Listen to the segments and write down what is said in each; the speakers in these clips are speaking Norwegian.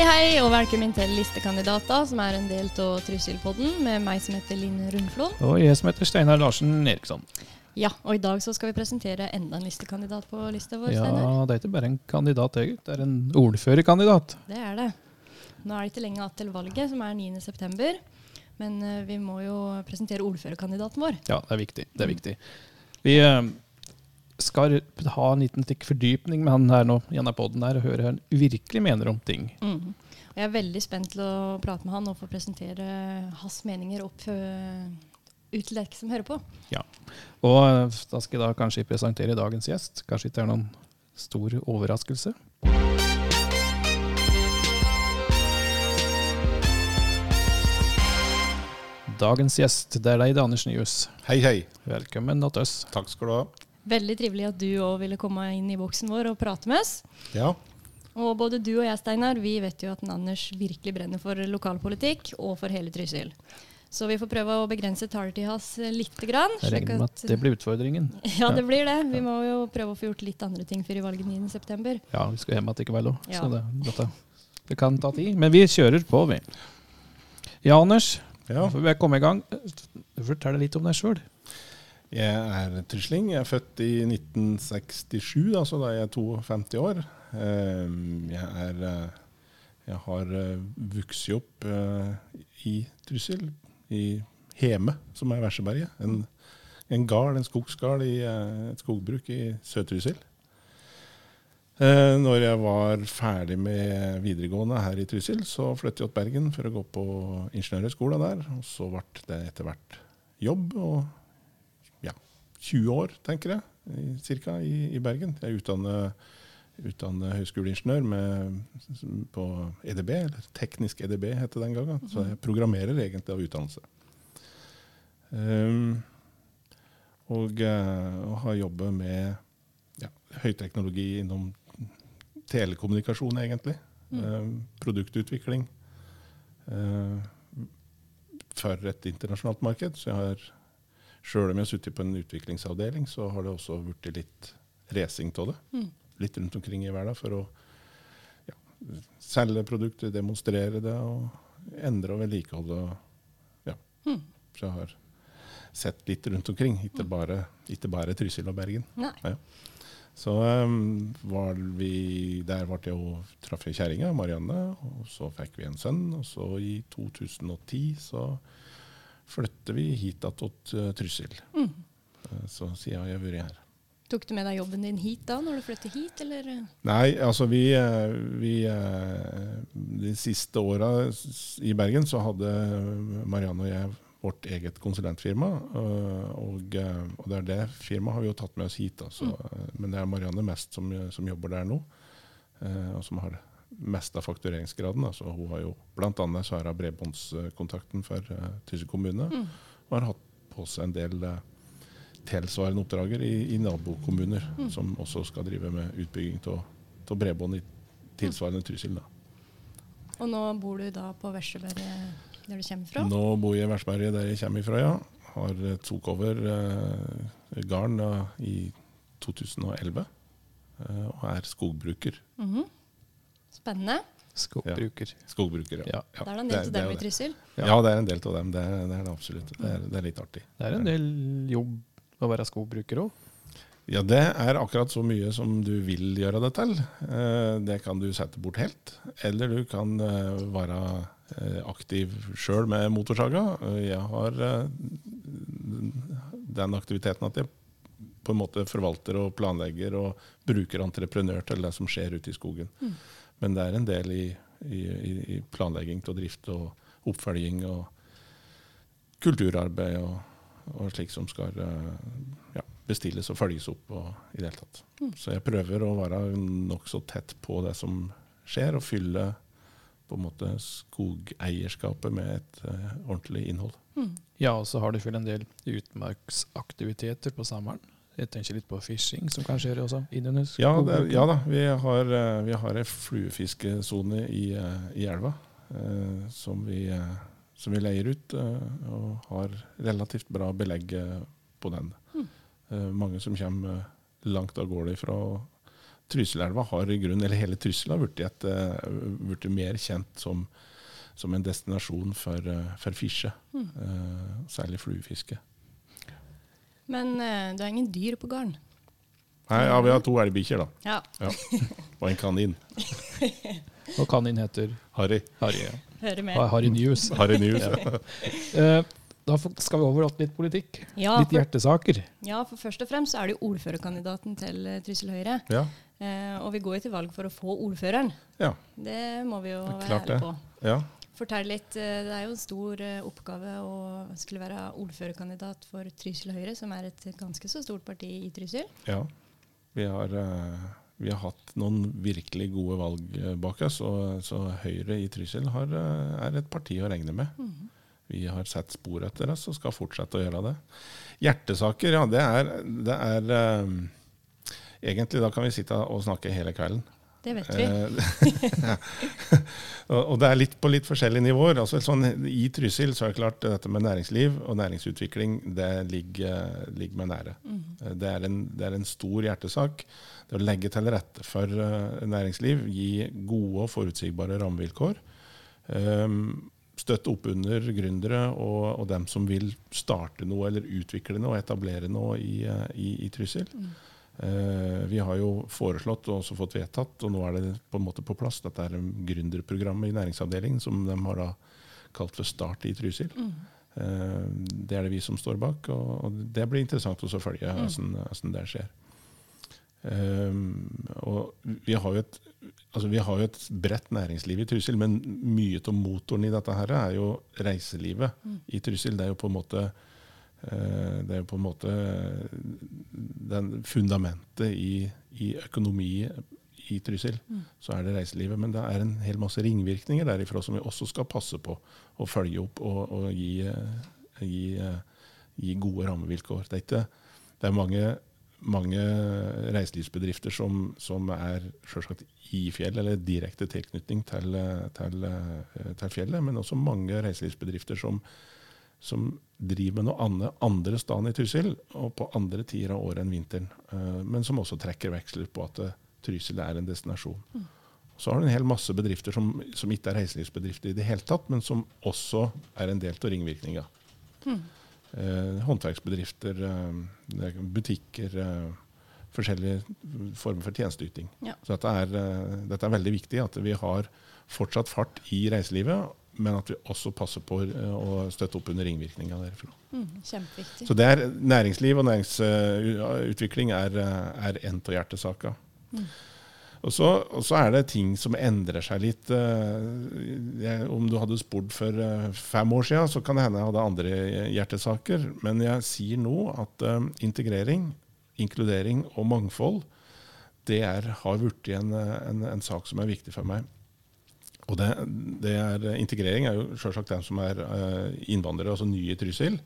Hei, hei, og velkommen til Listekandidater, som er en del av Trusilpodden, med meg som heter Linn Rundflon. Og jeg som heter Steinar Larsen Eriksson. Ja, og i dag så skal vi presentere enda en listekandidat på lista vår, Ja, Steinar. det er ikke bare en kandidat, det. Er en ordførerkandidat. Det er det. Nå er det ikke lenge igjen til valget, som er 9.9. Men eh, vi må jo presentere ordførerkandidaten vår. Ja, det er viktig. Det er viktig. Vi eh, skal ha en liten tikk fordypning med han her nå gjennom poden og høre hva han virkelig mener om ting. Mm. Og jeg er veldig spent til å prate med han og få presentere hans meninger opp ut til dere som hører på. Ja, Og eh, da skal jeg da kanskje presentere dagens gjest. Kanskje ikke det er noen stor overraskelse. Dagens gjest, det er deg, er Anders Nyhus. Hei, hei. Velkommen til oss. Takk skal du ha. Veldig trivelig at du òg ville komme inn i boksen vår og prate med oss. Ja, Og både du og jeg, Steinar, vi vet jo at Anders virkelig brenner for lokalpolitikk og for hele Trysil. Så vi får prøve å begrense taletida hans lite grann. Jeg slik regner med at det blir utfordringen. Ja, det blir det. Vi må jo prøve å få gjort litt andre ting før i valget 9.9. Ja, vi skal hjem likevel òg, Ja. så det, dette, det kan ta tid. Men vi kjører på, vi. Ja, Anders. ja. Før vi kommer i gang, fortell litt om deg sjøl. Jeg er trusling. Jeg er født i 1967, da, jeg da er jeg 52 år. Ehm, Jeg, er, jeg har eh, vokst opp eh, i Trysil, i Heme, som er Verseberget. En, en gard, en skogsgard i eh, et skogbruk i Sør-Trysil. Når jeg var ferdig med videregående her i Trysil, så flyttet jeg til Bergen for å gå på ingeniørhøgskolen der. Og så ble det etter hvert jobb. og 20 år, tenker jeg, i, cirka, i, i Bergen. Jeg er utdannet, utdannet høyskoleingeniør med, på EDB, eller teknisk EDB het det den gangen. Så jeg programmerer egentlig av utdannelse. Um, og, eh, og har jobbet med ja, høyteknologi innom telekommunikasjon, egentlig. Ehm, produktutvikling. eh, for et internasjonalt marked. Så jeg har Sjøl om jeg har sittet på en utviklingsavdeling, så har det også blitt litt racing av det. Mm. Litt rundt omkring i verden for å ja, selge produkter, demonstrere det og endre og vedlikeholde. Ja. Mm. Så jeg har sett litt rundt omkring, ikke bare, ikke bare Trysil og Bergen. Nei. Så um, var vi, der ble jeg og traff kjerringa, Marianne, og så fikk vi en sønn. Og så i 2010 så flyttet vi hit til uh, Trysil. Mm. Uh, Så siden jeg har vært her. Tok du med deg jobben din hit da, når du flyttet hit, eller? Nei, altså vi, eh, vi eh, De siste åra i Bergen så hadde Marianne og jeg vårt eget konsulentfirma. Og, eh, og det er det firmaet har vi jo tatt med oss hit. Da, så, mm. Men det er Marianne mest som, som jobber der nå, eh, og som har mest av faktureringsgraden. Altså, hun har jo bl.a. hun bredbåndskontakten for uh, Trysil kommune, Mm. og har hatt på seg en del uh, tilsvarende oppdrager i, i nabokommuner, som også skal drive med utbygging av bredbånd i tilsvarende Trysil. Da. Og nå bor du da på Vesleberget, der du kommer fra? Nå bor jeg i Versberget, der jeg kommer fra, ja. Har eh, tok over eh, gården da, i 2011, eh, og er skogbruker. Mhm. Spennende. Skogbruker. Skogbruker, ja. Ja. ja. Da er det en del til dem i. Trysil. Ja. Ja, det er en del av dem. Det er det, er det absolutt. Det er, det er litt artig. Det er en del jobb å være skogbruker òg. Ja, det er akkurat så mye som du vil gjøre det til. Eh, Det kan du sette bort helt. Eller du kan eh, være eh, aktiv sjøl med motorsaga. Jeg har den aktiviteten at jeg på en måte forvalter og planlegger og bruker entreprenør til det som skjer ute i skogen. Men det er en del i, i, i- planlegging av drift og oppfølging og kulturarbeid og, og slik som skal eh, ja, bestilles og følges opp og, i det hele tatt. Så jeg prøver å være nokså tett på det som skjer, og fylle på en måte skogeierskapet med et uh, ordentlig innhold. Ja, og så har du fylt en del utmarksaktiviteter på sommeren. Jeg tenker litt på fishing, som kanskje gjør det også innunder Ja, det, ja da, vi har, eh, vi har en fluefiskesone i, eh, i elva eh, som, vi, som vi leier ut, og har relativt bra belegg på den. Mm. mange som kommer langt av gårde fra Trysilelva har i grunn, eller hele Trysil har blitt et, blitt mer kjent som, som en destinasjon for, for fisje. Mm. særlig fluefiske. Men uh, du har ingen dyr på gården. Nei, ja, vi har to elgbikkjer, da. Ja. Ja. Og en kanin. Og kanin heter Harry. Harry. Ja. Hører med. Harry News. Harry News. ja. da skal vi over til litt politikk. Ja, litt for, hjertesaker. ja, for først og fremst er det jo ordførerkandidaten til eh, Trysil Høyre. Ja. Eh, og vi går jo til valg for å få ordføreren. Ja. Det må vi jo være ærlige på. ja. Fortell litt. eh, Det er jo en stor eh, oppgave å skulle være ordførerkandidat for Trysil Høyre, som er et ganske så stort parti i Trysil. Ja. Vi har, eh, vi har hatt noen virkelig gode valg bak oss, og, så Høyre i Trysil har, er et parti å regne med. Vi har sett spor etter oss og skal fortsette å gjøre det. Hjertesaker, ja, det er, det er Egentlig da kan vi sitte og snakke hele kvelden. Det vet vi. Eh, og det er litt på litt forskjellige nivåer. Altså sånn, I Trysil så er det klart dette med næringsliv og næringsutvikling det ligger, ligger meg nære. Mm. Det, er en, det er en stor hjertesak. Det å legge til rette for eh, næringsliv, gi gode og forutsigbare rammevilkår. Um, støtte opp under gründere og, og dem som vil starte noe eller utvikle noe, og etablere noe i, i, i Trysil. Eh, vi har jo foreslått og også fått vedtatt, og nå er det på en måte på plass, dette er gründerprogrammet i næringsavdelingen som de har da kalt for Start i Trysil. Mm. det er det vi som står bak, og, det blir interessant å følge hvordan, mm. det skjer. Og vi har, jo et, altså vi har jo et bredt næringsliv i Trysil, men mye av motoren i dette her er jo reiselivet i Trysil. Det er jo på en måte eh, det er på en måte den fundamentet i, i økonomi i Trysil. Så er det reiselivet. Men det er en hel masse ringvirkninger derifra som vi også skal passe på å følge opp og, og gi, eh, gi, eh, gi gode rammevilkår. Det er, ikke, det er mange mange reiselivsbedrifter som, som er selvsagt i fjell, eller direkte tilknytning til, til, eh, til fjellet, men også mange reiselivsbedrifter som, som driver med noe annet andre steder i Trysil, og på andre tider av året enn vinteren. eh, Men som også trekker veksler på at eh, Trysil er en destinasjon. Så har du en hel masse bedrifter som, som ikke er reiselivsbedrifter i det hele tatt, men som også er en del av ringvirkninga. Håndverksbedrifter, eh, det er butikker, forskjellige former for tjenesteyting. Ja. Så dette er, dette er veldig viktig, at vi har fortsatt fart i reiselivet, men at vi også passer på eh, å støtte opp under ringvirkninga derfra. Mm, kjempeviktig. Så det er næringsliv og næringsutvikling er, eh, er en av hjertesaka. Og så, og så er det ting som endrer seg litt. eh, Jeg, om du hadde spurt for eh, fem år siden, så kan det hende jeg hadde andre hjertesaker. Men jeg sier nå at eh, integrering, inkludering og mangfold, det er, har blitt en, en, en sak som er viktig for meg. Og det, det er, integrering er jo selvsagt den som er eh, innvandrere, altså nye i Trysil.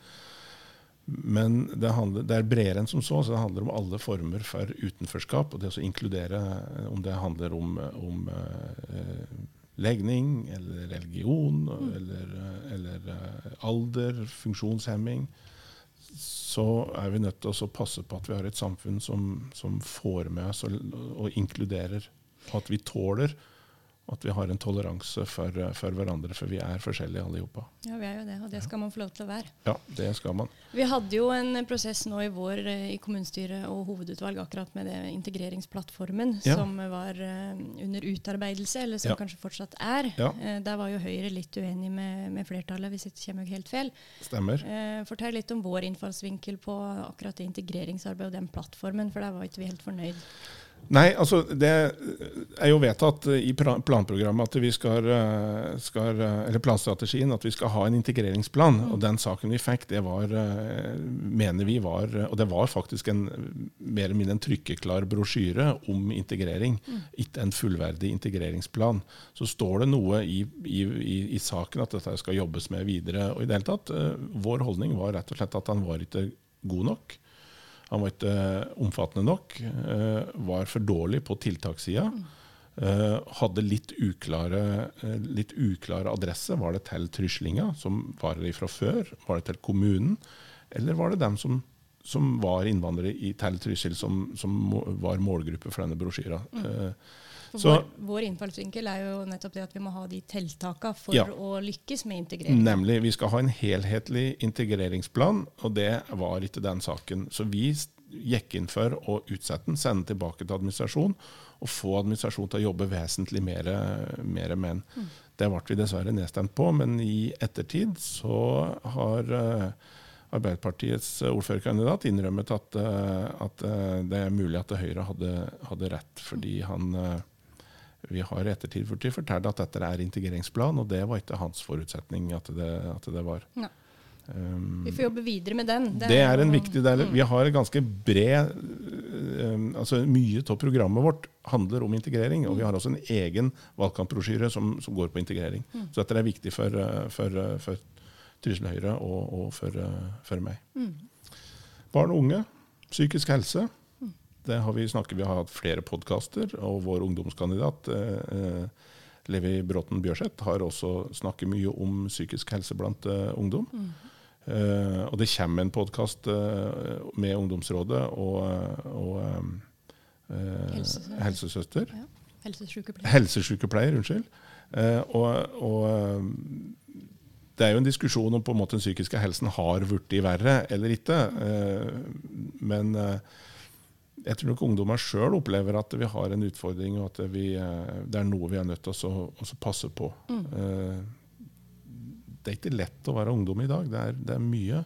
Men det, handler, det er bredere enn som så. så Det handler om alle former for utenforskap. Og det å inkludere, eh, om det handler om, om eh, legning eller religion eller, eh, eller eh, alder, funksjonshemming, så er vi nødt til å passe på at vi har et samfunn som, som får med oss og, og inkluderer. Og at vi tåler at vi har en toleranse for, for hverandre, for vi er forskjellige alle sammen. Ja, vi er jo det, og det skal man få lov til å være. Ja, det skal man. Vi hadde jo en prosess nå i vår eh, i kommunestyret og hovedutvalg akkurat med det integreringsplattformen Ja. som var eh, under utarbeidelse, eller som Ja. kanskje fortsatt er. Ja. Eh, der var jo Høyre litt uenig med, med flertallet, hvis jeg kommer helt feil. Stemmer. Eh, fortell litt om vår innfallsvinkel på akkurat det integreringsarbeidet og den plattformen, for der var ikke vi helt fornøyd. Nei, altså det er jo vedtatt i planprogrammet at vi skal, eh, skal eh, eller planstrategien at vi skal ha en integreringsplan. Og den saken vi fikk, det var, eh, mener vi var Og det var faktisk en mer eller mindre en trykkeklar brosjyre om integrering, ikke en fullverdig integreringsplan. Så står det noe i, i, i, i saken at dette skal jobbes med videre. Og i det hele tatt, vår holdning var rett og slett at han var ikke god nok. Han var ikke eh, omfattende nok. eh, var for dårlig på tiltakssida. eh, hadde litt uklare, litt uklare adresse. Var det til Tryslinga, som var der fra før? Var det til kommunen? Eller var det dem som som var innvandrere i til Trysil, som, som var målgruppe for denne brosjyra. Eh, For Så- vår, vår innfallsvinkel er jo nettopp det at vi må ha de tiltakene for Ja. å lykkes med integrering. Nemlig. Vi skal ha en helhetlig integreringsplan, og det var ikke den saken. Så vi gikk inn for å utsette den, sende tilbake til administrasjon, og få administrasjonen til å jobbe vesentlig mer, mer med den. Det ble vi dessverre nedstemt på, men i ettertid så har eh, Arbeiderpartiets ordførerkandidat innrømmet at, eh, at eh, det er mulig at Høyre hadde, hadde rett, fordi han eh, vi har i ettertid blitt fortalt at dette er integreringsplan, og det var ikke hans forutsetning at det, at det var. Ja. Um, Vi får jobbe videre med den. det er en viktig del. Vi har ganske bred um, altså Mye av programmet vårt handler om integrering, og vi har også en egen valgkampbrosjyre som, som går på integrering. Så dette er viktig for, uh, for, uh, for Trysil Høyre og, og for, uh, for meg. Barn og unge, psykisk helse. Det har vi snakket, vi har hatt flere podkaster, og vår ungdomskandidat eh, eh, Levi Bråten Bjørseth har også snakket mye om psykisk helse blant eh, ungdom. Eh, og det kommer en podkast med Ungdomsrådet og, og eh, Helsesøster. helsesøster. Ja. Helsesykepleier. Helsesykepleier, unnskyld. Eh, og, og eh, det er jo en diskusjon om på en måte den psykiske helsen har blitt verre eller ikke. Eh, men eh, jeg tror nok ungdommer sjøl opplever at vi har en utfordring, og at vi, eh, det er noe vi er nødt til å også passe på. Mm. det er ikke lett å være ungdom i dag. Det er, det er mye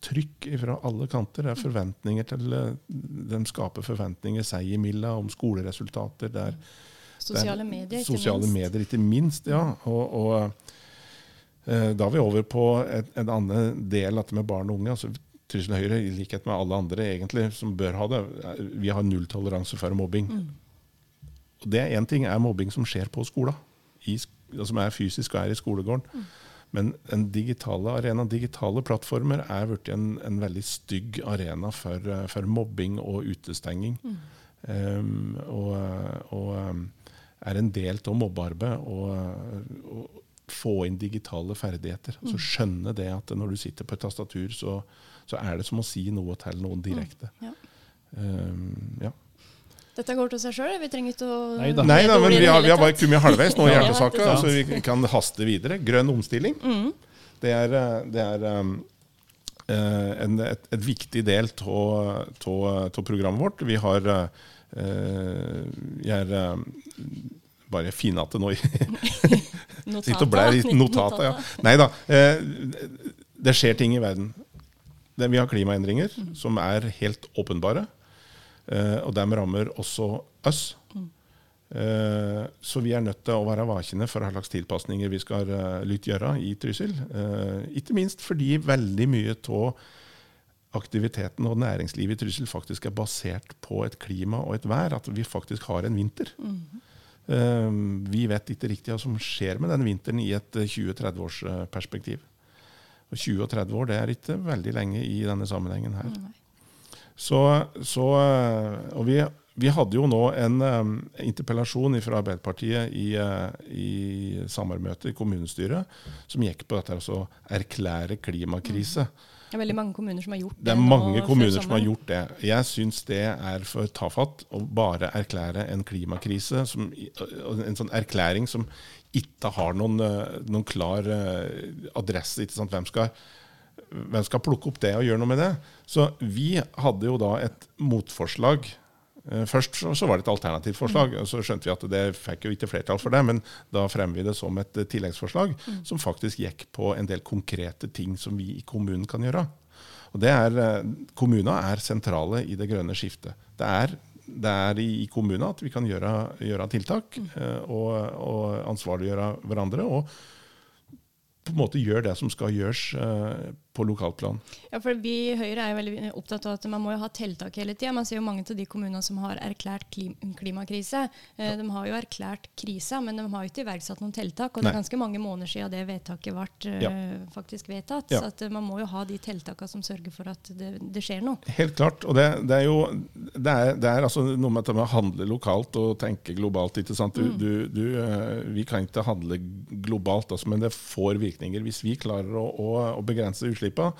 trykk fra alle kanter. Det er forventninger til eh, De skaper forventninger seg imellom om skoleresultater. Det er Sosiale er medier, ikke sosiale minst. medier, ikke minst. ja. Og, og eh, da er vi over på en annen del, dette med barn og unge. altså Trysil Høyre, i likhet med alle andre egentlig, som bør ha det, vi har nulltoleranse for mobbing. Og det er Én ting er mobbing som skjer på skolen, i, som er fysisk og er i skolegården. Men en digitale arena, digitale plattformer er blitt en, en veldig stygg arena for, for mobbing og utestenging. Um, og, og um, er en del av mobbearbeidet å få inn digitale ferdigheter. Altså skjønne det at når du sitter på et tastatur, så, så er det som å si noe til noen direkte. Ja. Um, ja. Dette går til seg sjøl. Vi trenger ikke å Nei da. Nei da, men vi har, vi har bare kommet halvveis nå i hjertesaka, ja, så vi kan haste videre. Grønn omstilling. Mm. Det er, eh, det er um, eh, en, et, et viktig del av programmet vårt. Vi har uh, Jeg er eh, bare finete nå Sitter og blær i notatet, ja. Nei da. Uh, det skjer ting i verden. Vi har klimaendringer som er helt åpenbare. Eh, og de rammer også oss. Eh, så vi er nødt til å være vakne for hva slags tilpasninger vi skal uh, lytte gjøre i Trysil. Eh, ikke minst fordi veldig mye av aktiviteten og næringslivet i Trysil faktisk er basert på et klima og et vær. At vi faktisk har en vinter. Eh, vi vet ikke riktig hva som skjer med den vinteren i et 20-30 års eh, perspektiv. Og 20 og 30 år det er ikke veldig lenge i denne sammenhengen her. Så, så, øh, og vi, vi hadde jo nå en um, interpellasjon fra Arbeiderpartiet i, uh, i sommermøtet i kommunestyret som gikk på dette å erklære klimakrise. Det er veldig mange kommuner som har gjort det. Det er mange kommuner som har gjort det. Jeg syns det er for tafatt å bare erklære en klimakrise, som, en sånn erklæring som ikke har noen, øh, noen klar øh, adresse. Hvem skal hvem skal plukke opp det og gjøre noe med det? Så vi hadde jo da et motforslag. Eh, Først så var det et alternativt forslag, og så skjønte vi at det fikk jo ikke flertall for det, men da fremmer vi det som et eh, tilleggsforslag som faktisk gikk på en del konkrete ting som vi i kommunen kan gjøre. Og det er, eh, Kommunene er sentrale i det grønne skiftet. Det er, det er i, kommunene at vi kan gjøre, gjøre tiltak eh, og, og ansvarliggjøre hverandre. og på en måte gjøre det som skal gjøres eh, på lokalplan. Ja, for Vi i Høyre er jo veldig opptatt av at man må jo ha tiltak hele tida. Man ser jo mange av de kommunene som har erklært klim klimakrise. Eh, de har jo erklært krisa, men de har jo ikke iverksatt noen tiltak. Og det er ganske mange måneder siden det vedtaket ble eh, Ja. faktisk vedtatt. Ja. Så at, eh, man må jo ha de tiltakene som sørger for at det, det skjer noe. Helt klart. Og det, det er jo det er, det er altså noe med å handle lokalt og tenke globalt. ikke sant? Du, du, du, eh, vi kan ikke handle globalt, altså, men det får virkninger. Hvis vi klarer å, å, å begrense utslippene,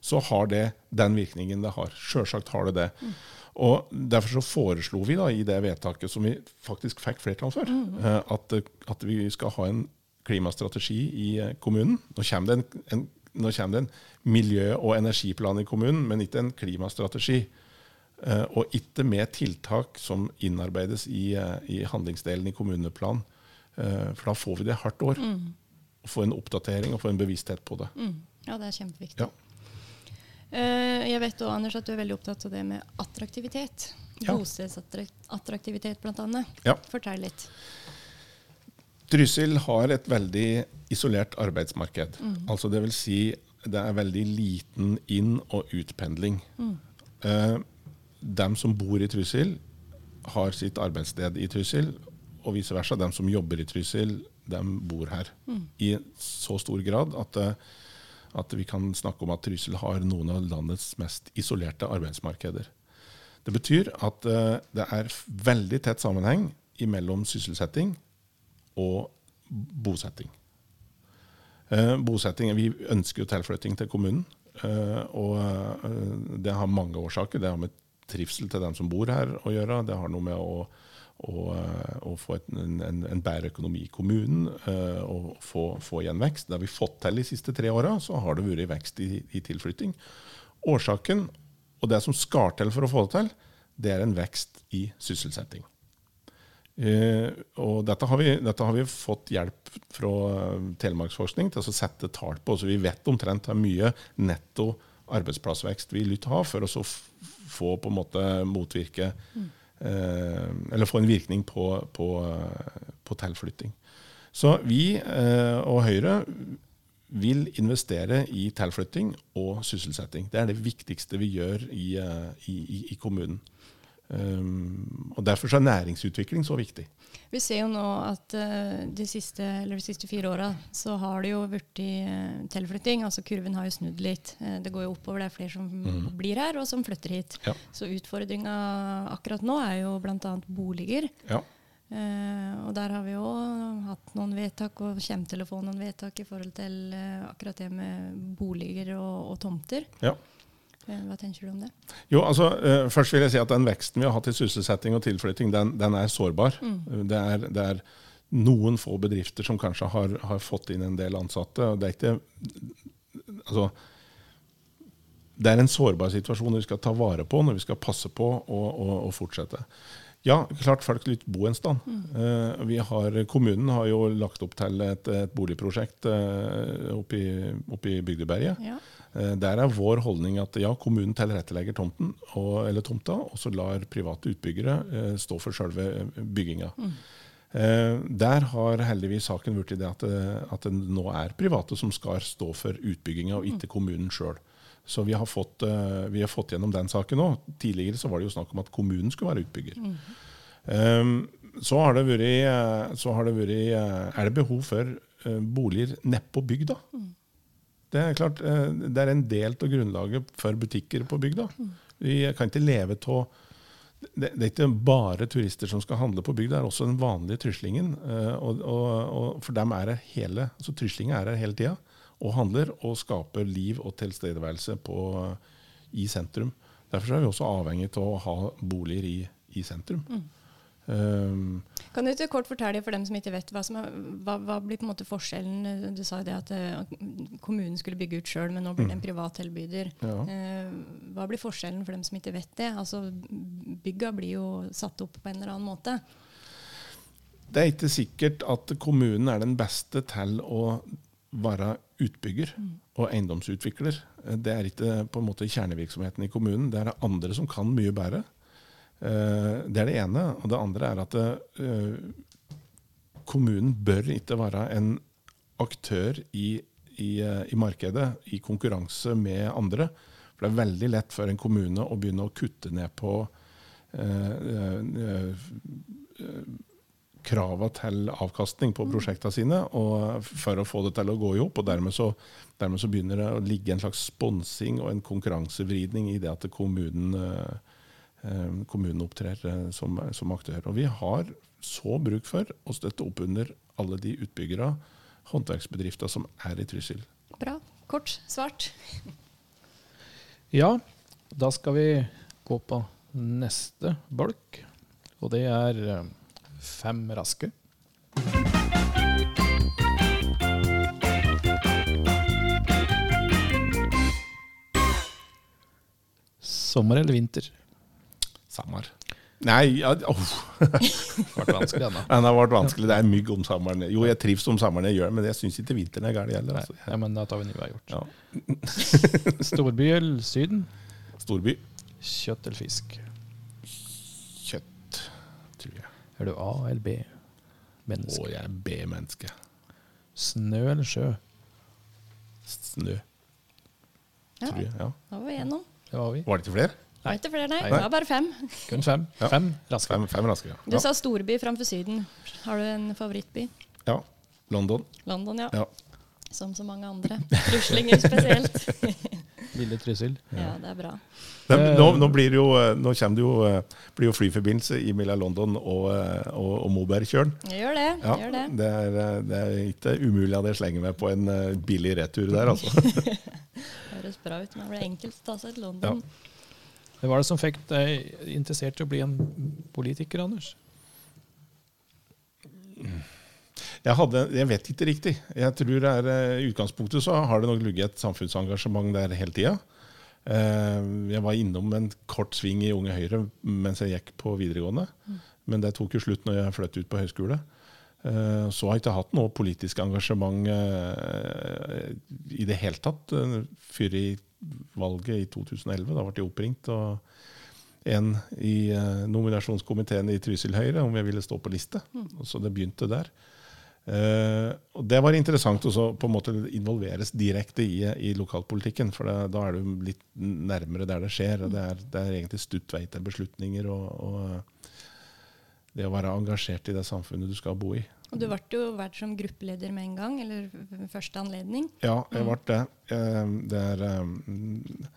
så har det den virkningen det har. Sjølsagt har det det. Mm. Og Derfor så foreslo vi da i det vedtaket som vi faktisk fikk flertall for, mm. at, at, vi skal ha en klimastrategi i kommunen. Nå kommer det en, en, nå kommer det en miljø- og energiplan i kommunen, men ikke en klimastrategi. Eh, og ikke med tiltak som innarbeides i, eh, i handlingsdelen i kommuneplan. Eh, for da får vi det hardt år. Mm. Få en oppdatering og få en bevissthet på det. Mm. Ja, det er kjempeviktig. Ja. Jeg vet også, Anders, at du er veldig opptatt av det med attraktivitet. Ja. Bostedsattraktivitet, bl.a. Ja. Fortell litt. Trysil har et veldig isolert arbeidsmarked. Mm. Altså det vil si det er veldig liten inn- og utpendling. Mm. Eh, dem som bor i Trysil, har sitt arbeidssted i Trysil, og vice versa. Dem som jobber i Trysil, de bor her. Mm. I så stor grad at, eh, at, vi kan snakke om at Trysil har noen av landets mest isolerte arbeidsmarkeder. Det betyr at uh, det er veldig tett sammenheng mellom sysselsetting og bosetting. Uh, bosetting, Vi ønsker jo tilflytting til kommunen. Uh, og det har mange årsaker. Det har med trivsel til dem som bor her å gjøre. Det har noe med å, å, og få et, en, en, bedre økonomi i kommunen uh, og få, få, igjen vekst. Det har vi fått til de siste tre åra, så har det vært vekst i, i, tilflytting. Årsaken, og det som skal til for å få det til, det er en vekst i sysselsetting. Uh, og dette har, vi, dette har, vi, fått hjelp fra Telemarksforskning til å sette tall på, så vi vet omtrent hvor mye netto arbeidsplassvekst vi vil ha, for å få på en måte motvirke mm. Eh, Eller få en virkning på, på, på tilflytting. Så vi eh, og Høyre vil investere i tilflytting og sysselsetting. Det er det viktigste vi gjør i, eh, i, i kommunen. Um, og Derfor er næringsutvikling så viktig. Vi ser jo nå at uh, de, siste, de, siste, fire åra så har det jo blitt uh, tilflytting. altså Kurven har jo snudd litt. Uh, det går jo oppover. Det er flere som mm. blir her, og som flytter hit. Ja. Så utfordringa akkurat nå er jo bl.a. boliger. Ja. og der har vi jo hatt noen vedtak, og kommer til å få noen vedtak i forhold til akkurat det med boliger og, og tomter. Ja. Eh, hva tenker du om det? Jo, altså, uh, først vil jeg si at Den veksten vi har hatt i sysselsetting og tilflytting, den, den er sårbar. Mm. Det, er, det, er, noen få bedrifter som kanskje har, har, fått inn en del ansatte. og Det er ikke altså, det er en sårbar situasjon vi skal ta vare på når vi skal passe på å fortsette. Ja, klart folk vil bo en sted. Mm. Vi har, kommunen har jo lagt opp til et, et boligprosjekt uh, oppe i Bygdeberget. Ja. Uh, der er vår holdning at ja, kommunen tilrettelegger tomten, og, eller tomta, og så lar private utbyggere stå for selve bygginga. Mm. Der har heldigvis saken blitt det at, at det nå er private som skal stå for utbygginga, og ikke kommunen sjøl. Så vi har, fått, uh, vi har fått gjennom den saken òg. Tidligere så var det jo snakk om at kommunen skulle være utbygger. Mm. Um, så har det vært, eh, så har det vært uh, Er det behov for boliger nedpå bygda? Mm. Det er klart, det er en del av grunnlaget for butikker på bygda. Mm. Vi kan ikke leve av det, det, er ikke bare turister som skal handle på bygda, det er også den vanlige tryslingen. Og, og, og for dem er det hele, altså Tryslinga er her hele tida og handler og skaper liv og tilstedeværelse på, i sentrum. Derfor er vi også avhengig av å ha boliger i, i sentrum. Mm. Um, kan du ikke kort fortelle for dem som ikke vet hva som er, hva, hva blir på en måte forskjellen? Du sa jo det at uh, kommunen skulle bygge ut sjøl, men nå blir det en mm. privat tilbyder. Ja. Uh, hva blir forskjellen for dem som ikke vet det? Altså, Bygga blir jo satt opp på en eller annen måte. Det er ikke sikkert at kommunen er den beste til å være utbygger og eiendomsutvikler. Det er ikke på en måte kjernevirksomheten i kommunen. Det er det andre som kan mye bedre. Eh, det er det ene. Og det andre er at eh, kommunen bør ikke være en aktør i, i, eh, i markedet i konkurranse med andre. For det er veldig lett for en kommune å begynne å kutte ned på krava til avkastning på mm. prosjektene sine for å få det til å gå i hop. Dermed, så, dermed så begynner det å ligge en slags sponsing og en konkurransevridning i det at kommunen uh, eh, kommunen opptrer eh, som, som, aktør. Og vi har så bruk for å støtte opp under alle de utbyggere, håndverksbedrifter som er i Trysil. Bra. Kort, svart. Ja, da skal vi gå på neste bolk, og det er eh, fem raske. Sommer eller vinter? Sommer. Nei ja, oh. Det ble vanskelig. Den har vært vanskelig. Det er mygg om sommeren. Jo, jeg trives om sommeren, jeg gjør men jeg syns ikke vinteren er gæren heller. Altså. Ja, men da tar vi ny vei gjort. Ja. Storby eller Syden? Storby. Kjøtt eller fisk? Kjøtt, tror jeg. Er du A eller B? Menneske. Å, jeg er B-menneske. Snø eller sjø? Snø, Ja, tror jeg. Ja. da var vi gjennom. Det var vi. Var det ikke flere? Nei. var ikke flere, nei. Nei. Det var bare fem. Kun fem. Ja. Fem raske. Fem, fem raske, ja. Du ja. sa storby framfor Syden. Har du en favorittby? ja. London. London, ja. Ja. Som så mange andre. Truslinger spesielt. Lille trussel. Ja, det er bra. Men, nå, nå, blir det jo, nå det jo, eh, blir jo flyforbindelse i mellom London og, eh, og, og Mobergkjølen. Gjør det. Ja, Gjør det. det, er, eh, det er ikke umulig at jeg slenger meg på en eh, billig retur der, altså. Høres bra ut. Men det blir enkelt å ta seg til London. Hva var det som fikk deg interessert i å bli en politiker, Anders? Jeg, hadde, jeg vet ikke riktig. Jeg tror det er, eh, I utgangspunktet så har det nok ligget et samfunnsengasjement der hele tida. Jeg var innom en kort sving i Unge Høyre mens jeg gikk på videregående. Men det tok jo slutt når jeg flyttet ut på høyskole. Eh, Så har jeg ikke hatt noe politisk engasjement eh, i det hele tatt eh, før i valget i 2011. Da ble jeg oppringt og en i eh, nominasjonskomiteen i Trysil Høyre om jeg ville stå på liste. Så det begynte der. Eh, og Det var interessant å på en måte involveres direkte i, i lokalpolitikken. For det, da er du litt nærmere der det skjer. og Det er, det er egentlig stutt vei til beslutninger. og, og det å være engasjert i det samfunnet du skal bo i. Og du ble jo vært som gruppeleder med en gang, eller første anledning. Ja, jeg ble det. Eh, Det er eh,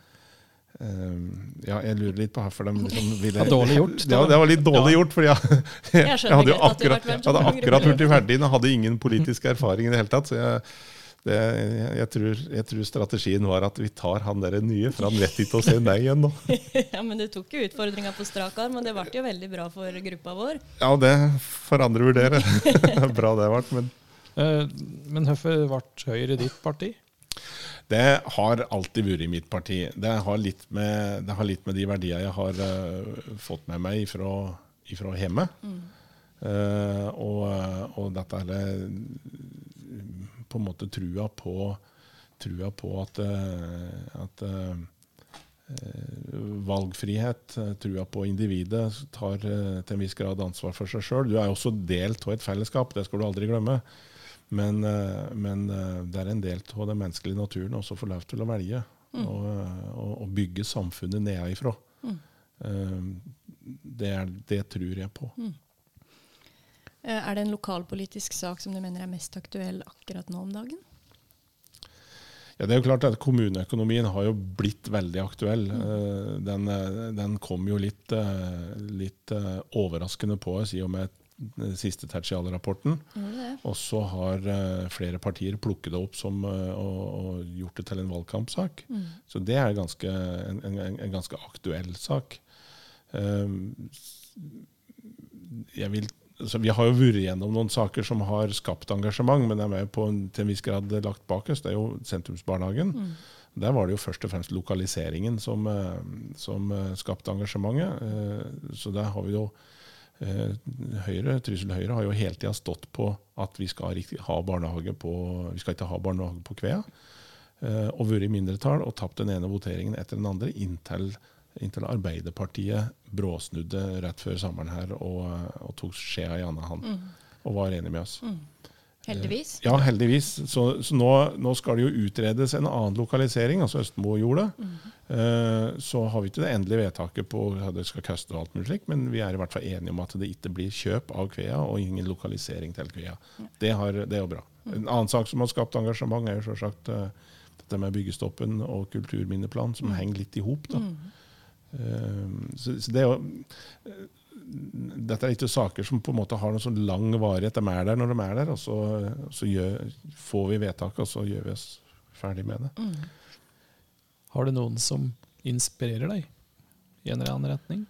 Ja, jeg lurer litt på hvorfor de liksom ville var dårlig gjort, Ja, det var litt dårlig gjort, for jeg, jeg, Jeg hadde jo akkurat, vært jeg hadde akkurat blitt gruppeleder. ferdig og hadde ingen politisk erfaring i det hele tatt. Så jeg, det, jeg, jeg, tror, jeg tror strategien var at vi tar han der nye, for han vet ikke å si nei igjen nå. ja, Men du tok jo utfordringa på strak arm, og det ble jo veldig bra for gruppa vår. Ja, det får andre vurdere. Bra det ble. Men Eh, Men hvorfor ble Høyre ditt parti? Det har alltid vært i mitt parti. Det har litt med, det har litt med de verdiene jeg har uh, fått med meg ifra, ifra hjemme. Eh, og, og dette er det, på en måte trua på, trua på at, eh, at eh, valgfrihet, eh, trua på individet, tar eh, til en viss grad ansvar for seg sjøl. Du er også del av et fellesskap, det skal du aldri glemme. Men, eh, men eh, det er en del av den menneskelige naturen også å få lov til å velge. Og, eh, og, og bygge samfunnet nedenfra. Mm. Det, er- det tror jeg på. Mm. Er det en lokalpolitisk sak som du mener er mest aktuell akkurat nå om dagen? Ja, det er jo klart at Kommuneøkonomien har jo blitt veldig aktuell. Mm. Den, den kom jo litt, litt overraskende på oss i og med siste tertialrapporten. Og så har uh, flere partier plukket det opp som, uh, og, og gjort det til en valgkampsak. Så det er ganske, en, en, en ganske aktuell sak. Uh, jeg vil, altså vi har jo vært gjennom noen saker som har skapt engasjement, men er jo på en, til en viss grad lagt bak oss. Det er jo sentrumsbarnehagen. Der var det jo først og fremst lokaliseringen som, eh, som eh, skapte engasjementet. Eh, Så der har vi jo eh, Høyre, Trussel Høyre har jo hele tida stått på at vi skal ha barnehage på, vi skal ikke ha barnehage på Kvea. Eh, Og vært i mindretall og tapt den ene voteringen etter den andre inntil, inntil Arbeiderpartiet bråsnudde rett før sommeren her og, og tok skjea i andre hånd og var enig med oss. Heldigvis. Ja, heldigvis. Så, så nå, nå skal det jo utredes en annen lokalisering, altså Østmojordet. gjorde det. Eh, så har vi ikke det endelige vedtaket på hva det skal koste, og alt mulig slikt, men vi er i hvert fall enige om at det ikke blir kjøp av Kvea og ingen lokalisering til Kvea. Det, har, det er jo bra. En annen sak som har skapt engasjement, er jo selvsagt uh, dette med byggestoppen og kulturminneplan, som henger litt i hop. Eh, så, så det er jo dette er ikke saker som på en måte har noen sånn lang varighet. De er der når de er der, og så, så gjør, får vi vedtaket, og så gjør vi oss ferdig med det. Mm. Har du noen som inspirerer deg i en eller annen retning?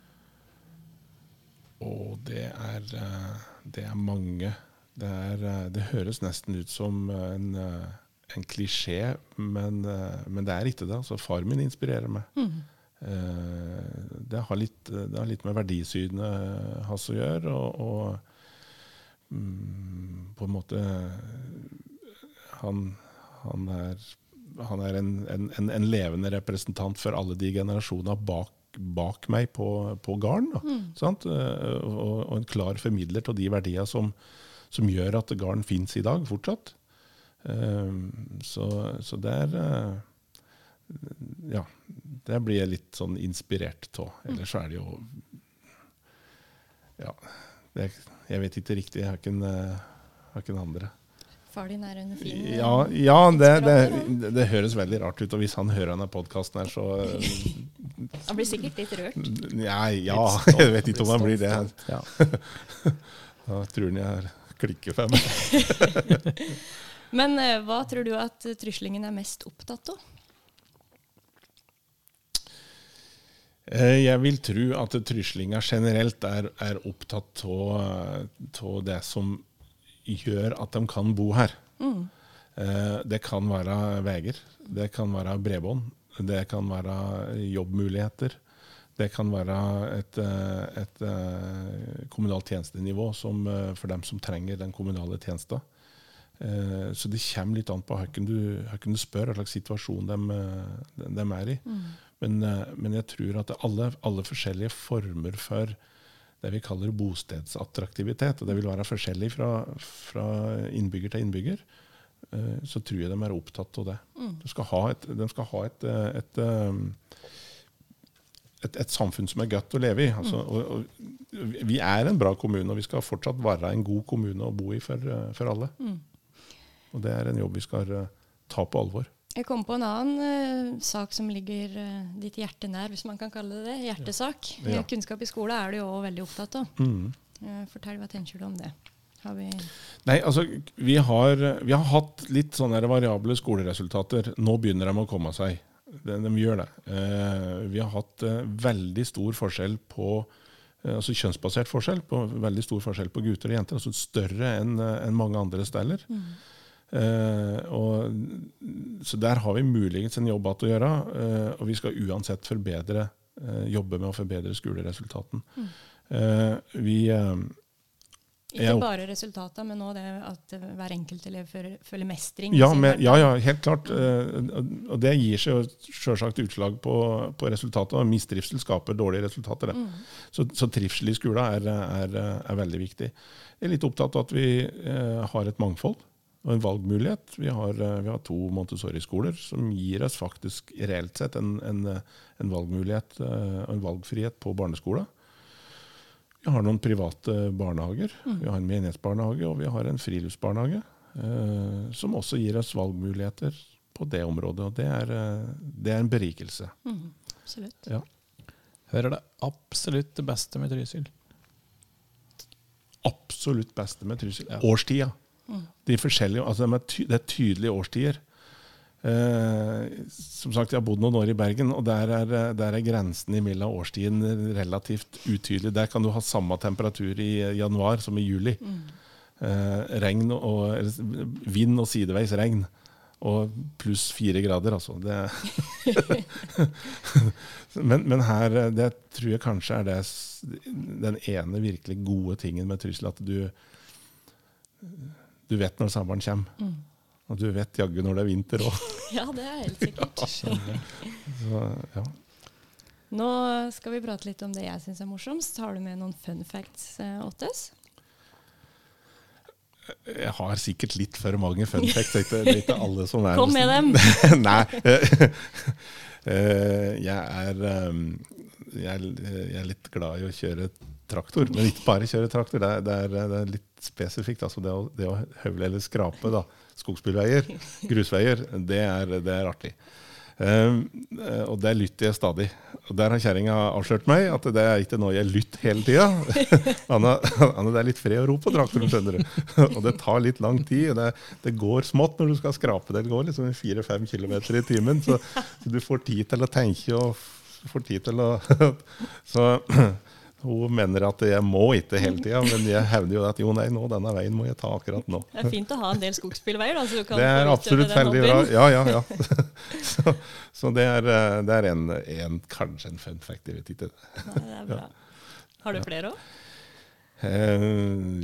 Og det er, eh, det er mange. Det, er, eh, det, høres nesten ut som en, eh, en klisjé, men, men, det er ikke det. Altså, far min inspirerer meg. Mm. Det har, litt, det har, litt, med verdisynet hans å gjøre. Og, og mm, på en måte Han, han er, han er en, en, en, levende representant for alle de generasjonene bak, bak meg på, på gården. Mm. Og, og, en klar formidler av de verdiene som, som, gjør at gården fins i dag fortsatt. Så, så det er Ja det blir jeg litt sånn inspirert av. Ellers er det jo Ja. Det, jeg vet ikke riktig. Jeg har ikke en, har ikke en andre. Far din er en fin Ja, ja det, det, det, høres veldig rart ut. Og hvis han hører denne podkasten her, så Han blir sikkert litt rørt? Nei, ja, jeg vet ikke om han blir det. Ja. da tror han jeg har klikkefem. Men eh, hva tror du at tryslingen er mest opptatt av? Jeg vil tro at tryslinger generelt er, er opptatt av det som gjør at de kan bo her. Mm. Eh, det kan være veier, det kan være bredbånd, det kan være jobbmuligheter. Det kan være et, eh, et, kommunalt tjenestenivå som, for dem som trenger den kommunale tjenesten. Så det kommer litt an på hvordan du, du spør, hva slags situasjon de, de er i. Mm. Men, eh, men, jeg tror at alle, alle, forskjellige former for det vi kaller bostedsattraktivitet, og det vil være forskjellig fra, fra innbygger til innbygger, eh, så tror jeg de er opptatt av det. Mm. De skal ha et, de skal ha et, et, et, et samfunn som er godt å leve i. Altså, mm. og, og, vi er en bra kommune, og vi skal fortsatt være en god kommune å bo i for, for alle. Mm. Og det er en jobb vi skal ta på alvor. Jeg kom på en annen uh, sak som ligger uh, ditt hjerte nær, hvis man kan kalle det det. Hjertesak. Ja. Kunnskap i skole er du jo òg veldig opptatt av. Mm. Uh, fortell, hva tenker du om det? Vi Nei, altså, vi har, vi har, hatt litt sånne variable skoleresultater. Nå begynner de å komme seg. De, de gjør det. vi har hatt veldig stor forskjell på altså kjønnsbasert forskjell, på, veldig stor forskjell på gutter og jenter. altså Større enn en mange andre steder. Mm. Uh, og, så der har vi muligens en jobb igjen å gjøre, uh, og vi skal uansett forbedre, uh, jobbe med å forbedre skoleresultaten. Mm. vi ikke bare resultatene, men òg det at hver enkelt elev føler mestring. Ja, men, ja, ja, helt klart. Og det gir seg selvsagt utslag på, på resultatet. Og mistrivsel skaper dårlige resultater. Mm. Så, så, trivsel i skolen er, er, er, veldig viktig. Jeg er litt opptatt av at vi har et mangfold og en valgmulighet. Vi har, eh, vi har to Montessori-skoler som gir oss faktisk reelt sett en, en, en valgmulighet eh, og en valgfrihet på barneskolen. Vi har noen private barnehager. Mm. Vi har en menighetsbarnehage og vi har en friluftsbarnehage. Eh, som også gir oss valgmuligheter på det området. Og det er, eh, det er en berikelse. Mm. Absolutt. Ja. Hører det absolutt det beste med Trysil? Absolutt beste med Trysil. Ja. Årstida. De forskjellige, altså Det er tydelige årstider. Eh, som sagt, Jeg har bodd noen år i Bergen, og der er, der er grensen mellom årstiden relativt utydelig. Der kan du ha samme temperatur i januar som i juli. Mm. Eh, og, vind og sideveis regn. Og pluss fire grader, altså. men, men, her det tror jeg kanskje er det, den ene virkelig gode tingen med Trysil. At du du vet når sommeren kommer. Mm. Og du vet jaggu når det er vinter òg. ja, det er helt sikkert. Så, ja. Nå skal vi prate litt om det jeg syns er morsomst. Har du med noen fun facts eh, Ottes? Jeg har sikkert litt for mange fun facts. Det er ikke alle som er Kom med dem! Nei. Eh, jeg er, eh, jeg er litt glad i å kjøre traktor, men ikke bare kjøre traktor. Det er, det er, det er litt spesifikt. Altså det, å, det å høvle eller skrape da, skogsbilveier, grusveier, det er, det er artig. Um, og det lytter jeg stadig. Og Der har kjerringa avslørt meg at det er ikke noe jeg lytter hele tida. Anne, Anne, det er litt fred og ro på traktoren, skjønner du. og det tar litt lang tid. det, det, går smått når du skal skrape det. Går liksom fire-fem kilometer i timen. Så, så, du får tid til å tenke og får tid til å Så hun mener at jeg må ikke hele tida, men jeg hevder jo at jo nei, nå, denne veien må jeg ta akkurat nå. Det er fint å ha en del skogsbilveier, da. Så du kan det er absolutt veldig bra. Ja, ja, ja. så, så det, er, eh, det er, en, en, kanskje en fun fact, jeg vet ikke. Nei, det er bra. Har du flere òg? Eh,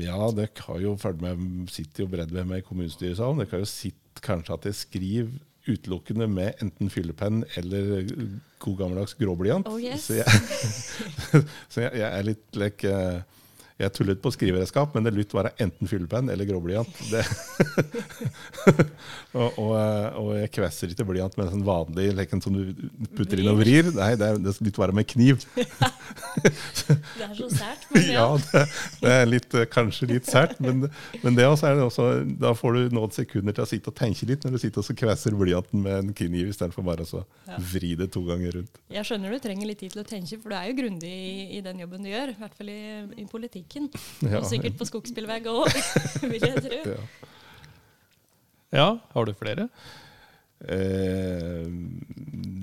ja, dere har jo fulgt med, sitter jo bredt ved meg i kommunestyresalen. Dere har jo sett kanskje at jeg skriver utelukkende med enten fyllepenn eller god gammeldags gråblyant. Oh, yes. Så, jeg, så jeg, jeg, er litt like, jeg tullet på skriveredskap, men det lytt være enten fyllepenn eller gråblyant. og, og, og, jeg kvesser ikke blyant med en sånn vanlig leken som du putter inn og vrir. Nei, det, er, det lytt være med kniv. det er så sært. Men ja, ja det, det, er litt, kanskje litt sært, men, men det også er det også, da får du noen sekunder til å sitte og tenke litt når du sitter og kvesser blyanten med en kniv istedenfor bare å ja. vri det to ganger rundt. Jeg skjønner du trenger litt tid til å tenke, for du er jo grundig i, i den jobben du gjør. I hvert fall i, i politikk musikken. Ja. Og sikkert på skogsbilvegg òg, vil jeg tro. Ja. ja. har du flere? Uh,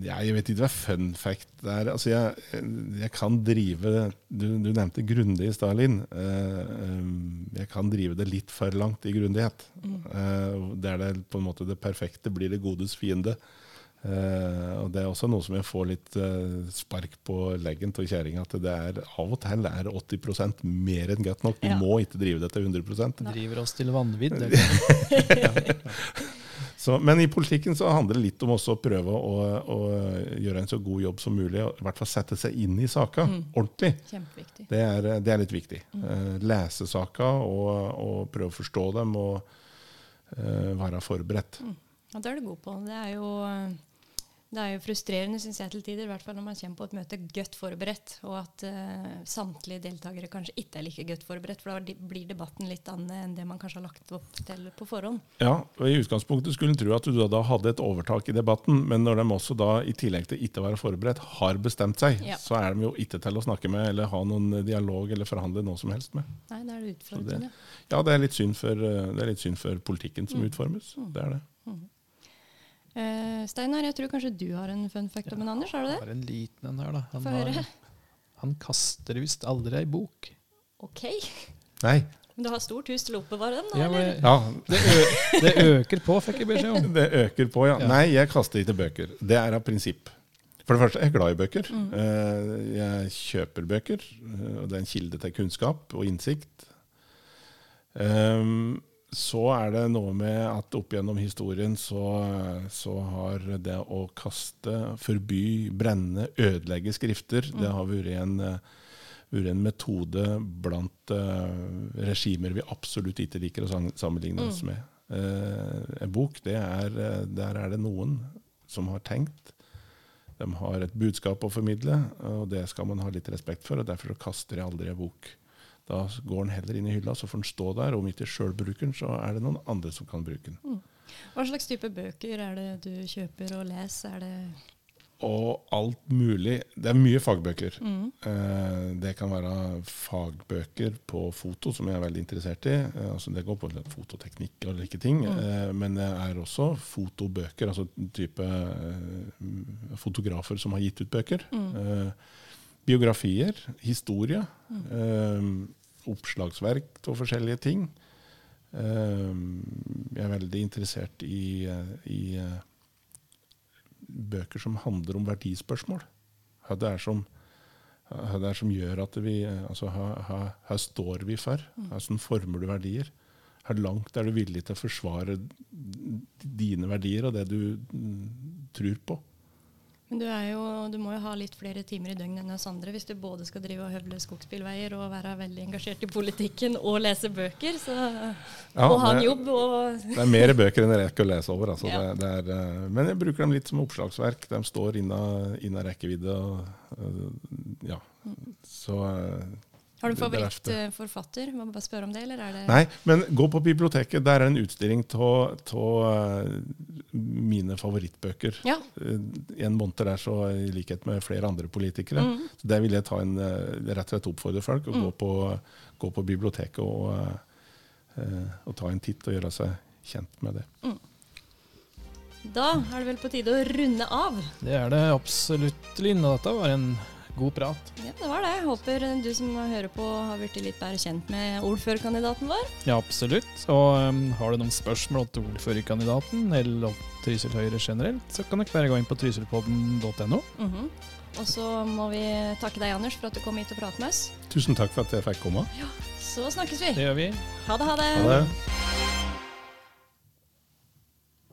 ja, jeg vet ikke hva fun fact er. Altså, jeg, jeg kan drive Du, du nevnte grundig, Stalin. Uh, jeg kan drive det litt for langt i grundighet. Mm. Uh, det er det på en måte det perfekte blir det godes fiende. Uh, og Det er også noe som jeg får litt uh, spark på leggen til kjerringa. At det er av og til er 80% mer enn godt nok. Du ja. må ikke drive det til 100% Driver oss til vanvidd. så, men i politikken så handler det litt om også å prøve å, å, gjøre en så god jobb som mulig. Og i hvert fall sette seg inn i saka mm. ordentlig. Det er, det er, litt viktig. Mm. Uh, lese saka og, og, prøve å forstå dem og være forberedt. Mm. Og det er du god på. Det er jo det er jo frustrerende synes jeg til tider, i hvert fall når man kommer på et møte godt forberedt, og at uh, samtlige deltakere kanskje ikke er like godt forberedt. For da blir debatten litt annet enn det man kanskje har lagt opp til på forhånd. Ja, og I utgangspunktet skulle en tro at du da hadde et overtak i debatten, men når de også da, i tillegg til ikke å være forberedt, har bestemt seg, ja. så er de jo ikke til å snakke med eller ha noen dialog eller forhandle noe som helst med. Nei, det er det utfordrende. Ja, det er litt synd for, eh, det er litt synd for politikken som mm. utformes. Mm. Det er det. Mm. Uh, Steinar, jeg tror kanskje du har en fun fact om en Anders? har du det? Jeg har en liten en her, da. Han, har, han kaster visst aldri ei bok. Ok. Nei. Men du har stort hus til å oppbevare den? da, ja, men, ja. Det, det, øker på, fikk jeg beskjed om. Det øker på, ja. ja. Nei, jeg kaster ikke bøker. Det er av prinsipp. For det første, jeg er glad i bøker. Mm. Uh, jeg kjøper bøker, uh, og det er en kilde til kunnskap og innsikt. Um, så er det noe med at opp gjennom historien så, så har det å kaste, forby, brenne, ødelegge skrifter, mm. det har vært en, vært en metode blant uh, regimer vi absolutt ikke liker å sammenligne oss mm. med. Uh, en bok, er, eh, der er det noen som har tenkt. De har et budskap å formidle, og det skal man ha litt respekt for. og Derfor kaster jeg aldri en bok. Da går den heller inn i hylla, så får den stå der. Om ikke sjøl bruker den, så er det noen andre som kan bruke den. Mm. Hva slags type bøker er det du kjøper og leser? Er det og alt mulig. Det er mye fagbøker. Mm. Eh, det kan være fagbøker på foto, som jeg er veldig interessert i. Eh, altså det går på fototeknikk og like ting. Mm. Eh, men det er også fotobøker, altså type eh, fotografer som har gitt ut bøker. Mm. Eh, biografier, historie, mm. eh, oppslagsverk av forskjellige ting. Eh, jeg er veldig interessert i, i uh, bøker som handler om verdispørsmål. Hva det er som, det er som gjør at vi altså, Her står vi for? Mm. Hvordan former du verdier? Hvor langt er du villig til å forsvare dine verdier og det du mm, tror på? Men du, jo, du, må jo ha litt flere timer i døgnet enn oss andre hvis du både skal drive og høvle skogsbilveier og være veldig engasjert i politikken og lese bøker. Så, ja, og ha en jobb. Og det er mer bøker enn jeg rekker å lese over. Altså. Ja. Det, det er, eh, men jeg bruker dem litt som oppslagsverk. De står innen rekkevidde. Og, eh, ja. Så eh, har du favorittforfatter? Må bare spørre om det, eller er det Nei, men gå på biblioteket. Der er en utstilling av mine favorittbøker. Ja. En måned der, så i likhet med flere andre politikere. Mm. Så Der vil jeg ta en, rett og slett oppfordre folk å mm. gå, på, gå, på, biblioteket og, og, ta en titt og gjøre seg kjent med det. Mm. Da er det vel på tide å runde av. Det er det absolutt, Linn. Og dette var en god prat. Ja, det var det. Jeg håper du som hører på, har blitt litt bedre kjent med ordførerkandidaten vår. Ja, absolutt. Og um, har du noen spørsmål til ordførerkandidaten eller Trysil Høyre generelt, så kan dere bare gå inn på trysilpodden.no. Mm -hmm. Og så må vi takke deg, Anders, for at du kom hit og pratet med oss. Tusen takk for at jeg fikk komme. Ja, Så snakkes vi. Det gjør vi. Ha det, ha det. Ha det.